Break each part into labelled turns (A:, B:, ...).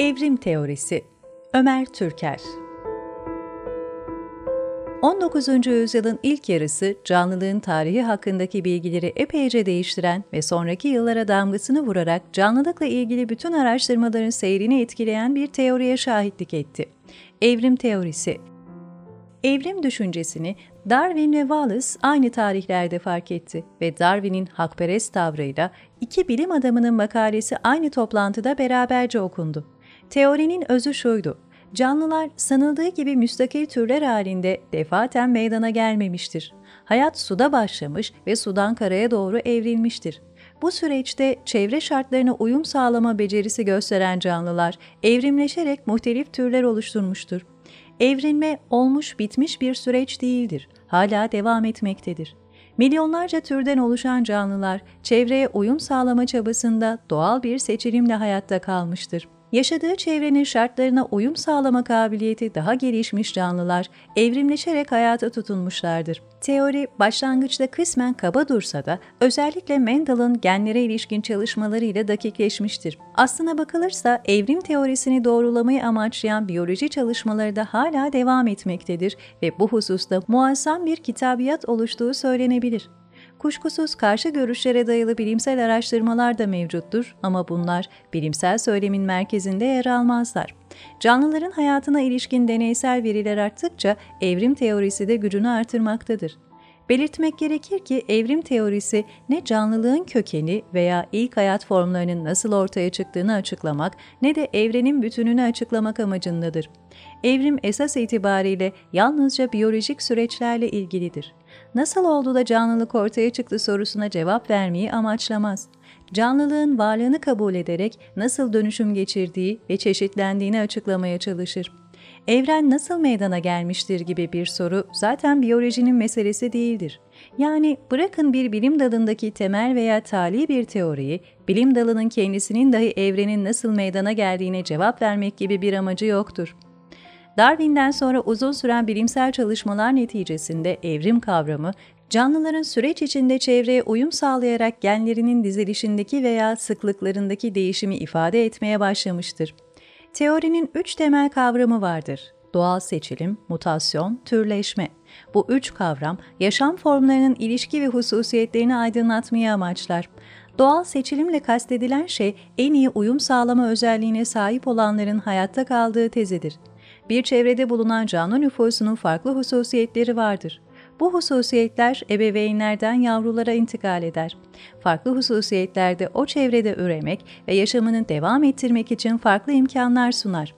A: Evrim Teorisi Ömer Türker 19. yüzyılın ilk yarısı canlılığın tarihi hakkındaki bilgileri epeyce değiştiren ve sonraki yıllara damgasını vurarak canlılıkla ilgili bütün araştırmaların seyrini etkileyen bir teoriye şahitlik etti. Evrim teorisi Evrim düşüncesini Darwin ve Wallace aynı tarihlerde fark etti ve Darwin'in hakperest tavrıyla iki bilim adamının makalesi aynı toplantıda beraberce okundu. Teorinin özü şuydu. Canlılar sanıldığı gibi müstakil türler halinde defaten meydana gelmemiştir. Hayat suda başlamış ve sudan karaya doğru evrilmiştir. Bu süreçte çevre şartlarına uyum sağlama becerisi gösteren canlılar evrimleşerek muhtelif türler oluşturmuştur. Evrilme olmuş bitmiş bir süreç değildir. Hala devam etmektedir. Milyonlarca türden oluşan canlılar çevreye uyum sağlama çabasında doğal bir seçilimle hayatta kalmıştır. Yaşadığı çevrenin şartlarına uyum sağlama kabiliyeti daha gelişmiş canlılar evrimleşerek hayata tutunmuşlardır. Teori başlangıçta kısmen kaba dursa da özellikle Mendel'ın genlere ilişkin çalışmalarıyla dakikleşmiştir. Aslına bakılırsa evrim teorisini doğrulamayı amaçlayan biyoloji çalışmaları da hala devam etmektedir ve bu hususta muazzam bir kitabiyat oluştuğu söylenebilir. Kuşkusuz karşı görüşlere dayalı bilimsel araştırmalar da mevcuttur ama bunlar bilimsel söylemin merkezinde yer almazlar. Canlıların hayatına ilişkin deneysel veriler arttıkça evrim teorisi de gücünü artırmaktadır. Belirtmek gerekir ki evrim teorisi ne canlılığın kökeni veya ilk hayat formlarının nasıl ortaya çıktığını açıklamak ne de evrenin bütününü açıklamak amacındadır. Evrim esas itibariyle yalnızca biyolojik süreçlerle ilgilidir. Nasıl oldu da canlılık ortaya çıktı sorusuna cevap vermeyi amaçlamaz. Canlılığın varlığını kabul ederek nasıl dönüşüm geçirdiği ve çeşitlendiğini açıklamaya çalışır evren nasıl meydana gelmiştir gibi bir soru zaten biyolojinin meselesi değildir. Yani bırakın bir bilim dalındaki temel veya tali bir teoriyi, bilim dalının kendisinin dahi evrenin nasıl meydana geldiğine cevap vermek gibi bir amacı yoktur. Darwin'den sonra uzun süren bilimsel çalışmalar neticesinde evrim kavramı, canlıların süreç içinde çevreye uyum sağlayarak genlerinin dizilişindeki veya sıklıklarındaki değişimi ifade etmeye başlamıştır. Teorinin üç temel kavramı vardır. Doğal seçilim, mutasyon, türleşme. Bu üç kavram, yaşam formlarının ilişki ve hususiyetlerini aydınlatmayı amaçlar. Doğal seçilimle kastedilen şey, en iyi uyum sağlama özelliğine sahip olanların hayatta kaldığı tezidir. Bir çevrede bulunan canlı nüfusunun farklı hususiyetleri vardır. Bu hususiyetler ebeveynlerden yavrulara intikal eder. Farklı hususiyetlerde o çevrede üremek ve yaşamını devam ettirmek için farklı imkanlar sunar.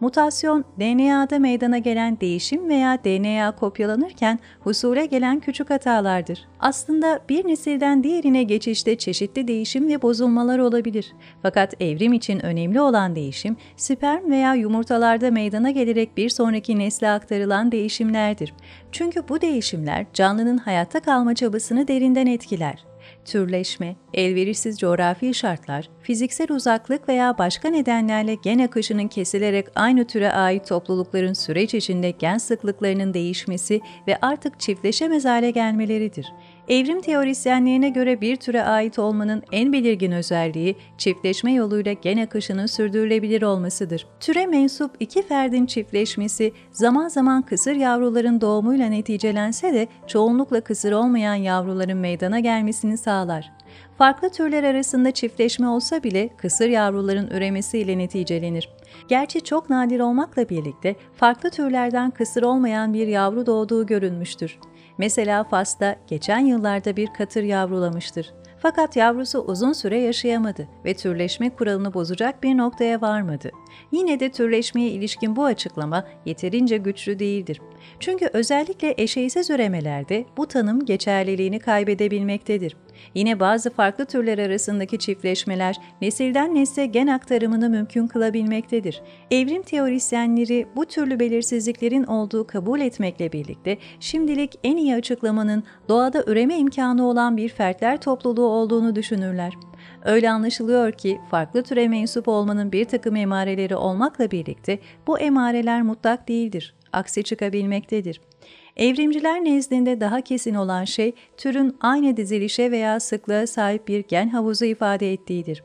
A: Mutasyon, DNA'da meydana gelen değişim veya DNA kopyalanırken husule gelen küçük hatalardır. Aslında bir nesilden diğerine geçişte çeşitli değişim ve bozulmalar olabilir. Fakat evrim için önemli olan değişim, sperm veya yumurtalarda meydana gelerek bir sonraki nesle aktarılan değişimlerdir. Çünkü bu değişimler canlının hayatta kalma çabasını derinden etkiler türleşme, elverişsiz coğrafi şartlar, fiziksel uzaklık veya başka nedenlerle gen akışının kesilerek aynı türe ait toplulukların süreç içinde gen sıklıklarının değişmesi ve artık çiftleşemez hale gelmeleridir. Evrim teorisyenlerine göre bir türe ait olmanın en belirgin özelliği çiftleşme yoluyla gen akışının sürdürülebilir olmasıdır. Türe mensup iki ferdin çiftleşmesi zaman zaman kısır yavruların doğumuyla neticelense de çoğunlukla kısır olmayan yavruların meydana gelmesini sağlar. Farklı türler arasında çiftleşme olsa bile kısır yavruların üremesiyle neticelenir. Gerçi çok nadir olmakla birlikte farklı türlerden kısır olmayan bir yavru doğduğu görülmüştür. Mesela Fas'ta geçen yıllarda bir katır yavrulamıştır. Fakat yavrusu uzun süre yaşayamadı ve türleşme kuralını bozacak bir noktaya varmadı. Yine de türleşmeye ilişkin bu açıklama yeterince güçlü değildir. Çünkü özellikle eşeysiz üremelerde bu tanım geçerliliğini kaybedebilmektedir. Yine bazı farklı türler arasındaki çiftleşmeler nesilden nesle gen aktarımını mümkün kılabilmektedir. Evrim teorisyenleri bu türlü belirsizliklerin olduğu kabul etmekle birlikte şimdilik en iyi açıklamanın doğada üreme imkanı olan bir fertler topluluğu olduğunu düşünürler. Öyle anlaşılıyor ki farklı türe mensup olmanın bir takım emareleri olmakla birlikte bu emareler mutlak değildir, aksi çıkabilmektedir. Evrimciler nezdinde daha kesin olan şey türün aynı dizilişe veya sıklığa sahip bir gen havuzu ifade ettiğidir.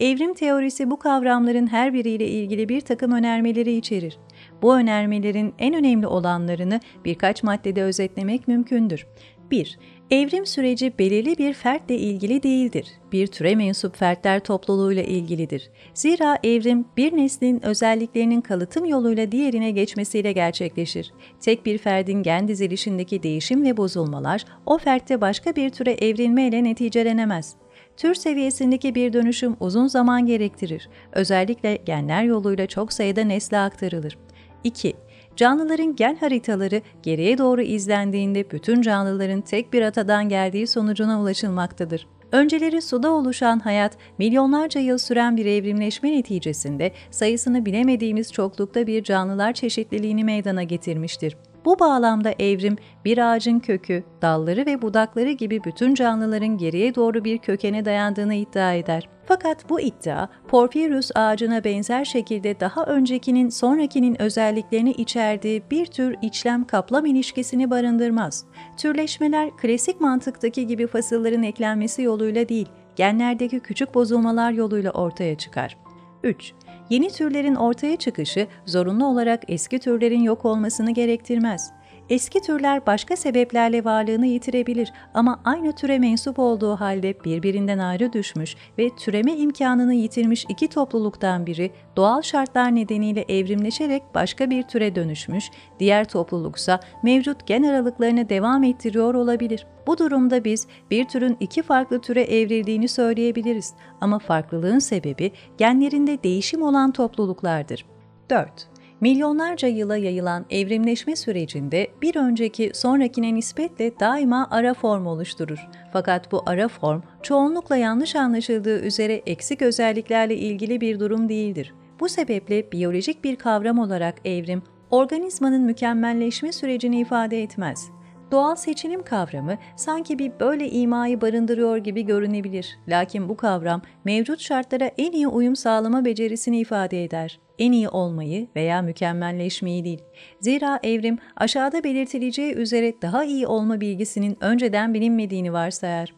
A: Evrim teorisi bu kavramların her biriyle ilgili bir takım önermeleri içerir. Bu önermelerin en önemli olanlarını birkaç maddede özetlemek mümkündür. 1. Evrim süreci belirli bir fertle ilgili değildir. Bir türe mensup fertler topluluğuyla ilgilidir. Zira evrim bir neslin özelliklerinin kalıtım yoluyla diğerine geçmesiyle gerçekleşir. Tek bir ferdin gen dizilişindeki değişim ve bozulmalar o fertte başka bir türe evrilmeyle neticelenemez. Tür seviyesindeki bir dönüşüm uzun zaman gerektirir. Özellikle genler yoluyla çok sayıda nesle aktarılır. 2. Canlıların gen haritaları geriye doğru izlendiğinde bütün canlıların tek bir atadan geldiği sonucuna ulaşılmaktadır. Önceleri suda oluşan hayat, milyonlarca yıl süren bir evrimleşme neticesinde sayısını bilemediğimiz çoklukta bir canlılar çeşitliliğini meydana getirmiştir. Bu bağlamda evrim, bir ağacın kökü, dalları ve budakları gibi bütün canlıların geriye doğru bir kökene dayandığını iddia eder. Fakat bu iddia, Porphyrius ağacına benzer şekilde daha öncekinin sonrakinin özelliklerini içerdiği bir tür içlem-kaplam ilişkisini barındırmaz. Türleşmeler klasik mantıktaki gibi fasılların eklenmesi yoluyla değil, genlerdeki küçük bozulmalar yoluyla ortaya çıkar. 3. Yeni türlerin ortaya çıkışı zorunlu olarak eski türlerin yok olmasını gerektirmez. Eski türler başka sebeplerle varlığını yitirebilir ama aynı türe mensup olduğu halde birbirinden ayrı düşmüş ve türeme imkanını yitirmiş iki topluluktan biri doğal şartlar nedeniyle evrimleşerek başka bir türe dönüşmüş, diğer topluluksa mevcut gen aralıklarını devam ettiriyor olabilir. Bu durumda biz bir türün iki farklı türe evrildiğini söyleyebiliriz ama farklılığın sebebi genlerinde değişim olan topluluklardır. 4. Milyonlarca yıla yayılan evrimleşme sürecinde bir önceki sonrakine nispetle daima ara form oluşturur. Fakat bu ara form çoğunlukla yanlış anlaşıldığı üzere eksik özelliklerle ilgili bir durum değildir. Bu sebeple biyolojik bir kavram olarak evrim, organizmanın mükemmelleşme sürecini ifade etmez. Doğal seçilim kavramı sanki bir böyle imayı barındırıyor gibi görünebilir. Lakin bu kavram mevcut şartlara en iyi uyum sağlama becerisini ifade eder. En iyi olmayı veya mükemmelleşmeyi değil. Zira evrim aşağıda belirtileceği üzere daha iyi olma bilgisinin önceden bilinmediğini varsayar.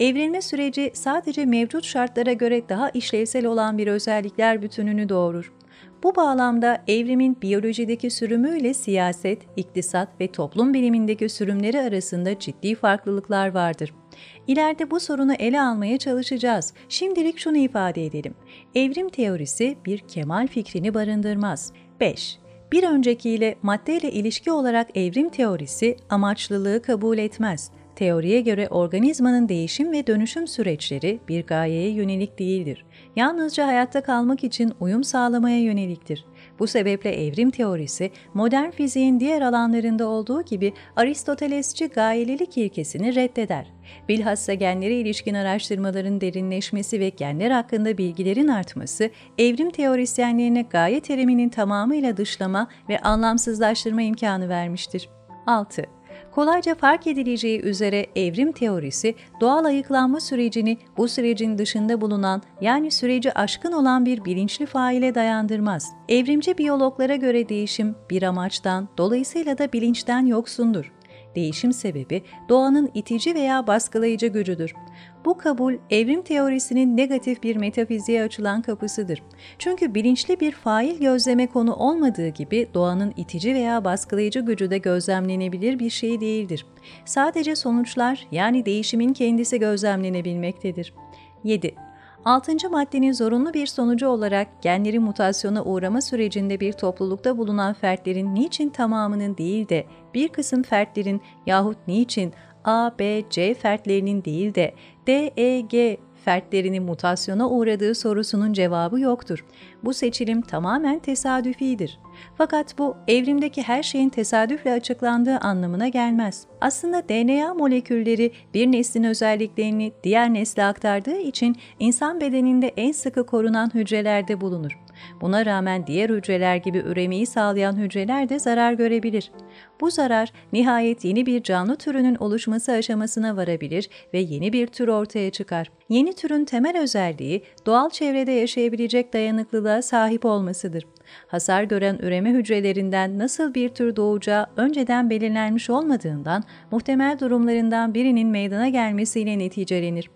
A: Evrilme süreci sadece mevcut şartlara göre daha işlevsel olan bir özellikler bütününü doğurur. Bu bağlamda evrimin biyolojideki sürümüyle siyaset, iktisat ve toplum bilimindeki sürümleri arasında ciddi farklılıklar vardır. İleride bu sorunu ele almaya çalışacağız. Şimdilik şunu ifade edelim. Evrim teorisi bir kemal fikrini barındırmaz. 5. Bir öncekiyle maddeyle ilişki olarak evrim teorisi amaçlılığı kabul etmez. Teoriye göre organizmanın değişim ve dönüşüm süreçleri bir gayeye yönelik değildir. Yalnızca hayatta kalmak için uyum sağlamaya yöneliktir. Bu sebeple evrim teorisi, modern fiziğin diğer alanlarında olduğu gibi Aristotelesçi gayelilik ilkesini reddeder. Bilhassa genlere ilişkin araştırmaların derinleşmesi ve genler hakkında bilgilerin artması, evrim teorisyenlerine gaye teriminin tamamıyla dışlama ve anlamsızlaştırma imkanı vermiştir. 6 kolayca fark edileceği üzere evrim teorisi doğal ayıklanma sürecini bu sürecin dışında bulunan yani süreci aşkın olan bir bilinçli faile dayandırmaz. Evrimci biyologlara göre değişim bir amaçtan dolayısıyla da bilinçten yoksundur. Değişim sebebi doğanın itici veya baskılayıcı gücüdür. Bu kabul evrim teorisinin negatif bir metafiziğe açılan kapısıdır. Çünkü bilinçli bir fail gözleme konu olmadığı gibi doğanın itici veya baskılayıcı gücü de gözlemlenebilir bir şey değildir. Sadece sonuçlar yani değişimin kendisi gözlemlenebilmektedir. 7. Altıncı maddenin zorunlu bir sonucu olarak genlerin mutasyona uğrama sürecinde bir toplulukta bulunan fertlerin niçin tamamının değil de bir kısım fertlerin yahut niçin A, B, C fertlerinin değil de D, E, G fertlerinin mutasyona uğradığı sorusunun cevabı yoktur. Bu seçilim tamamen tesadüfidir. Fakat bu evrimdeki her şeyin tesadüfle açıklandığı anlamına gelmez. Aslında DNA molekülleri bir neslin özelliklerini diğer nesle aktardığı için insan bedeninde en sıkı korunan hücrelerde bulunur. Buna rağmen diğer hücreler gibi üremeyi sağlayan hücreler de zarar görebilir. Bu zarar nihayet yeni bir canlı türünün oluşması aşamasına varabilir ve yeni bir tür ortaya çıkar. Yeni türün temel özelliği doğal çevrede yaşayabilecek dayanıklılığa sahip olmasıdır. Hasar gören üreme hücrelerinden nasıl bir tür doğacağı önceden belirlenmiş olmadığından muhtemel durumlarından birinin meydana gelmesiyle neticelenir.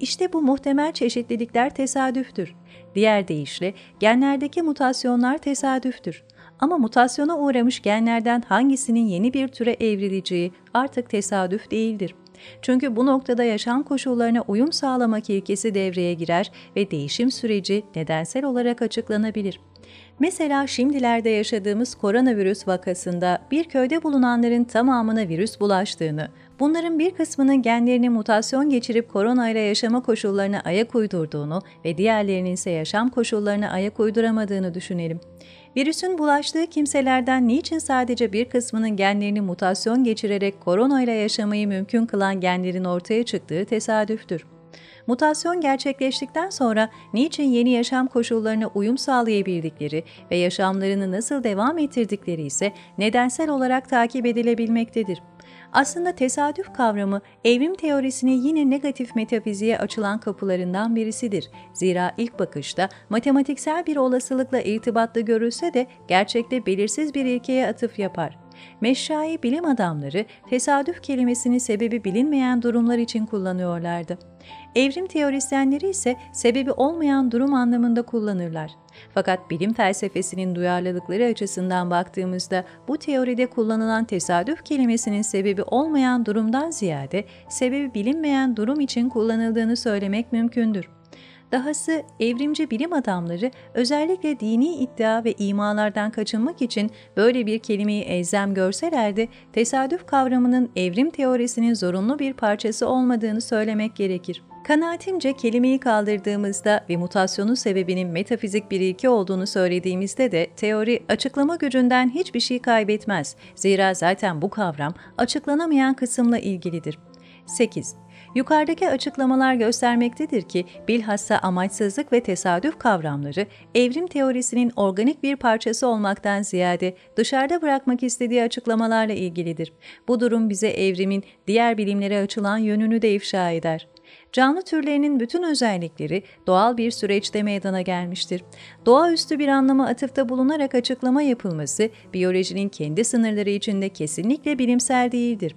A: İşte bu muhtemel çeşitlilikler tesadüftür. Diğer deyişle genlerdeki mutasyonlar tesadüftür. Ama mutasyona uğramış genlerden hangisinin yeni bir türe evrileceği artık tesadüf değildir. Çünkü bu noktada yaşam koşullarına uyum sağlamak ilkesi devreye girer ve değişim süreci nedensel olarak açıklanabilir. Mesela şimdilerde yaşadığımız koronavirüs vakasında bir köyde bulunanların tamamına virüs bulaştığını, bunların bir kısmının genlerini mutasyon geçirip koronayla yaşama koşullarına ayak uydurduğunu ve diğerlerinin ise yaşam koşullarına ayak uyduramadığını düşünelim. Virüsün bulaştığı kimselerden niçin sadece bir kısmının genlerini mutasyon geçirerek koronayla yaşamayı mümkün kılan genlerin ortaya çıktığı tesadüftür. Mutasyon gerçekleştikten sonra niçin yeni yaşam koşullarına uyum sağlayabildikleri ve yaşamlarını nasıl devam ettirdikleri ise nedensel olarak takip edilebilmektedir. Aslında tesadüf kavramı evrim teorisine yine negatif metafiziğe açılan kapılarından birisidir. Zira ilk bakışta matematiksel bir olasılıkla irtibatlı görülse de gerçekte belirsiz bir ilkeye atıf yapar. Meşşai bilim adamları tesadüf kelimesini sebebi bilinmeyen durumlar için kullanıyorlardı. Evrim teorisyenleri ise sebebi olmayan durum anlamında kullanırlar. Fakat bilim felsefesinin duyarlılıkları açısından baktığımızda bu teoride kullanılan tesadüf kelimesinin sebebi olmayan durumdan ziyade sebebi bilinmeyen durum için kullanıldığını söylemek mümkündür. Dahası evrimci bilim adamları özellikle dini iddia ve imalardan kaçınmak için böyle bir kelimeyi elzem görselerdi, tesadüf kavramının evrim teorisinin zorunlu bir parçası olmadığını söylemek gerekir. Kanaatimce kelimeyi kaldırdığımızda ve mutasyonun sebebinin metafizik bir ilke olduğunu söylediğimizde de teori açıklama gücünden hiçbir şey kaybetmez. Zira zaten bu kavram açıklanamayan kısımla ilgilidir. 8. Yukarıdaki açıklamalar göstermektedir ki bilhassa amaçsızlık ve tesadüf kavramları evrim teorisinin organik bir parçası olmaktan ziyade dışarıda bırakmak istediği açıklamalarla ilgilidir. Bu durum bize evrimin diğer bilimlere açılan yönünü de ifşa eder. Canlı türlerinin bütün özellikleri doğal bir süreçte meydana gelmiştir. Doğaüstü bir anlama atıfta bulunarak açıklama yapılması, biyolojinin kendi sınırları içinde kesinlikle bilimsel değildir.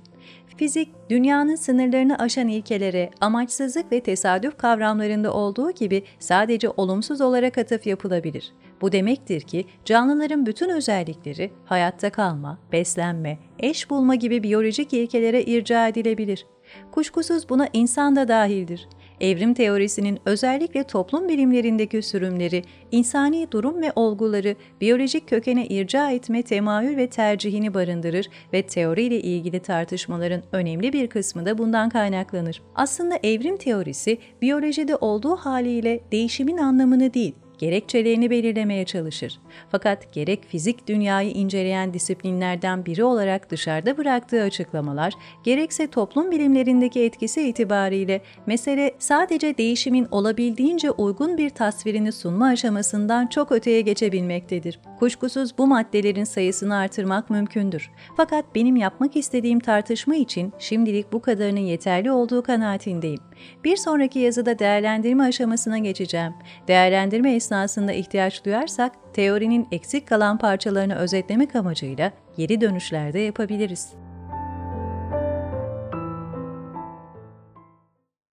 A: Fizik, dünyanın sınırlarını aşan ilkelere, amaçsızlık ve tesadüf kavramlarında olduğu gibi sadece olumsuz olarak atıf yapılabilir. Bu demektir ki canlıların bütün özellikleri hayatta kalma, beslenme, eş bulma gibi biyolojik ilkelere irca edilebilir. Kuşkusuz buna insan da dahildir. Evrim teorisinin özellikle toplum bilimlerindeki sürümleri, insani durum ve olguları biyolojik kökene irca etme temayül ve tercihini barındırır ve teoriyle ilgili tartışmaların önemli bir kısmı da bundan kaynaklanır. Aslında evrim teorisi biyolojide olduğu haliyle değişimin anlamını değil, gerekçelerini belirlemeye çalışır. Fakat gerek fizik dünyayı inceleyen disiplinlerden biri olarak dışarıda bıraktığı açıklamalar, gerekse toplum bilimlerindeki etkisi itibariyle mesele sadece değişimin olabildiğince uygun bir tasvirini sunma aşamasından çok öteye geçebilmektedir. Kuşkusuz bu maddelerin sayısını artırmak mümkündür. Fakat benim yapmak istediğim tartışma için şimdilik bu kadarının yeterli olduğu kanaatindeyim. Bir sonraki yazıda değerlendirme aşamasına geçeceğim. Değerlendirme esnasında ihtiyaç duyarsak teorinin eksik kalan parçalarını özetlemek amacıyla geri dönüşlerde yapabiliriz.